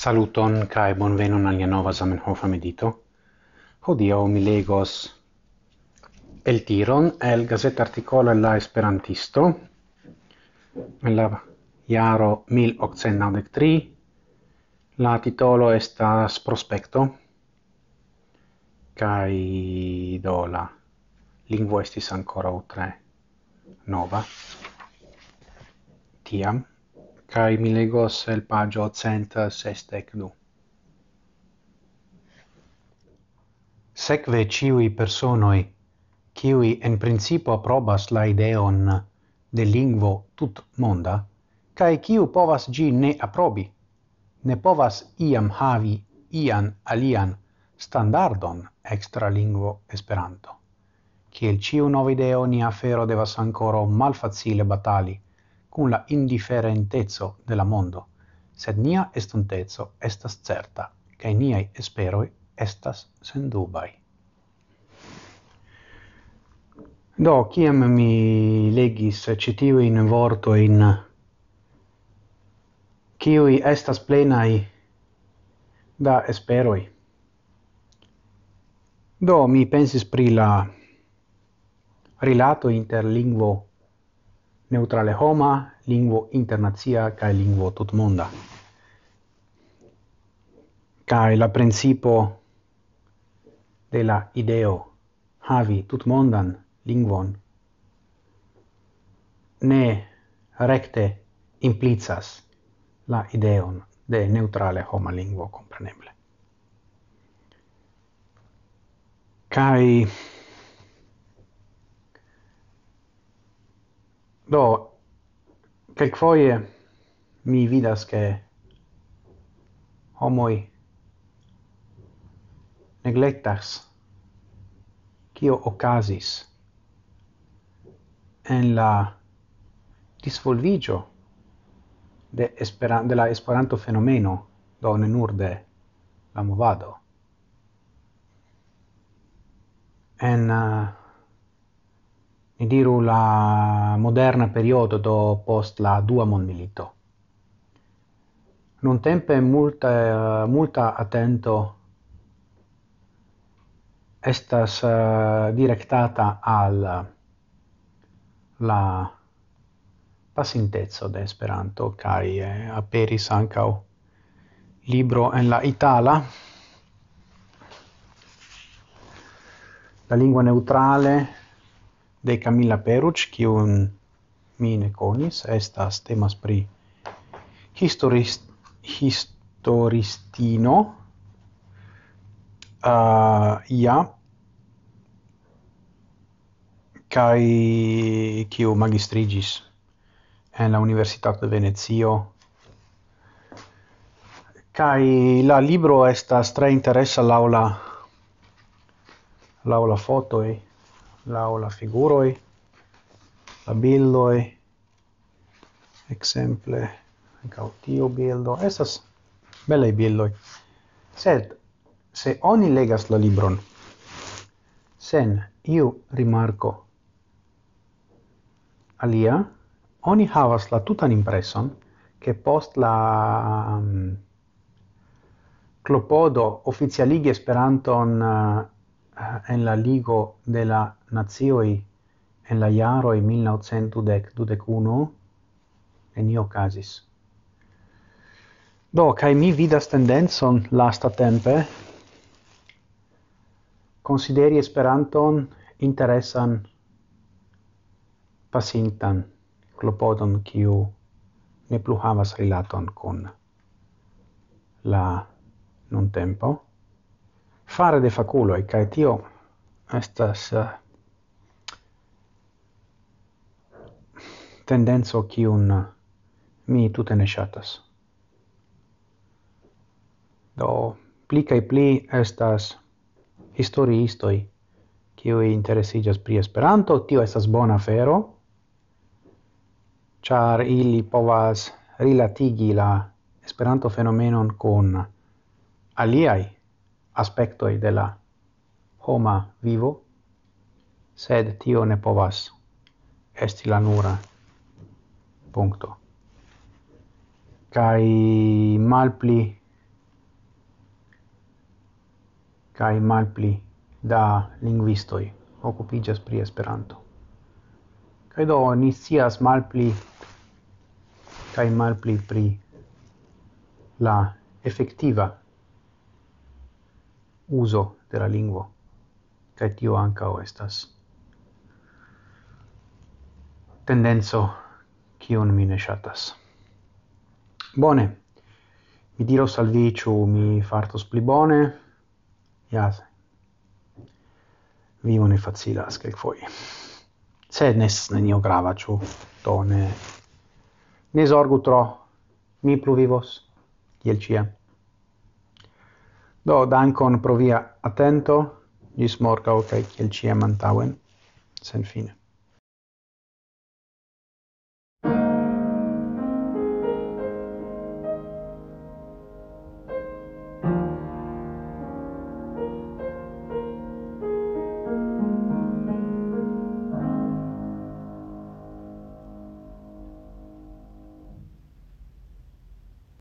Saluton kai bonvenon al nova Zamenhof medito. Hodio mi legos el tiron el gazet articolo la Esperantisto en la jaro 1893 la titolo estas prospecto kai do la lingvo estis ancora utre nova tiam kai mi legos el pagio cent sestec du. Ciui personoi, ciui en principo probas la ideon de lingvo tut monda, kai ciu povas gi ne aprobi, ne povas iam havi ian alian standardon extra lingvo esperanto. Ciel ciu novideo ni afero devas ancora malfacile batali, cum la indiferentezzo de la mondo, sed nia estontezzo estas certa, cae niai esperoi estas sendubai. Do, ciam mi legis citiu in vorto in ciui estas plenai da esperoi. Do, mi pensis pri la rilato inter lingvo neutrale homa, lingvo internazia kaj lingvo tutmonda. Kaj la principo de la ideo havi tutmondan lingvon ne recte implicas la ideon de neutrale homa lingvo compreneble. Kai Do, quelquefoie mi vidas che homoi neglectas cio ocasis en la disvolvigio de, esperan de la esperanto fenomeno, do ne nur de la movado. En... Uh, ni diru la moderna periodo do post la dua mondmilito. Non tempe multa multa attento estas uh, directata al la pasintezzo de Esperanto kai eh, aperis ancau libro en la itala la lingua neutrale de Camilla Peruc, kiun mi ne conis, estas temas pri historist, historistino, uh, ja, kai kiu magistrigis en la Universitato de Venezio. Kai la libro estas tre interessa laula laula foto e lau la figuroi, la bildoi, exemple, cautio bildo, estas belei bildoi. Sed, se oni legas la libron, sen iu rimarco alia, oni havas la tutan impreson, che post la um, clopodo oficialige Esperanton uh, Eh, en la Ligo de la Nazioi en la jaroi 1921 en io casis. Do, kai mi vidas tendenzon lasta tempe consideri Esperanton interesan pasintan clopodon kiu ne plu havas rilaton kun la non tempo fare de faculoi, cae tio estas uh, tendenzo un eh, mi tute ne shatas. Do, pli kai pli estas historiistoi cioi interesigas pri Esperanto, tio estas bona fero, char ili povas rilatigi la Esperanto fenomenon con aliai aspectoi de la homa vivo, sed tio ne povas esti la nura puncto. Cai malpli cai malpli da linguistoi occupigas pri Esperanto. Kai do ni malpli kai malpli pri la effettiva uso de la lingvo kaj tio ankaŭ estas tendenzo kiun mi ne ŝatas. Bone mi diros al vi ĉu mi fartos pli bone? Jas vivo ne facilas kelkfoje. Sed nes nenio grava ĉu? Do ne ne zorgu tro. Mi pluvivos kiel ĉiam. Do, dankon pro via attento, gis morgau, kaj kiel ciam antauen, sen fine.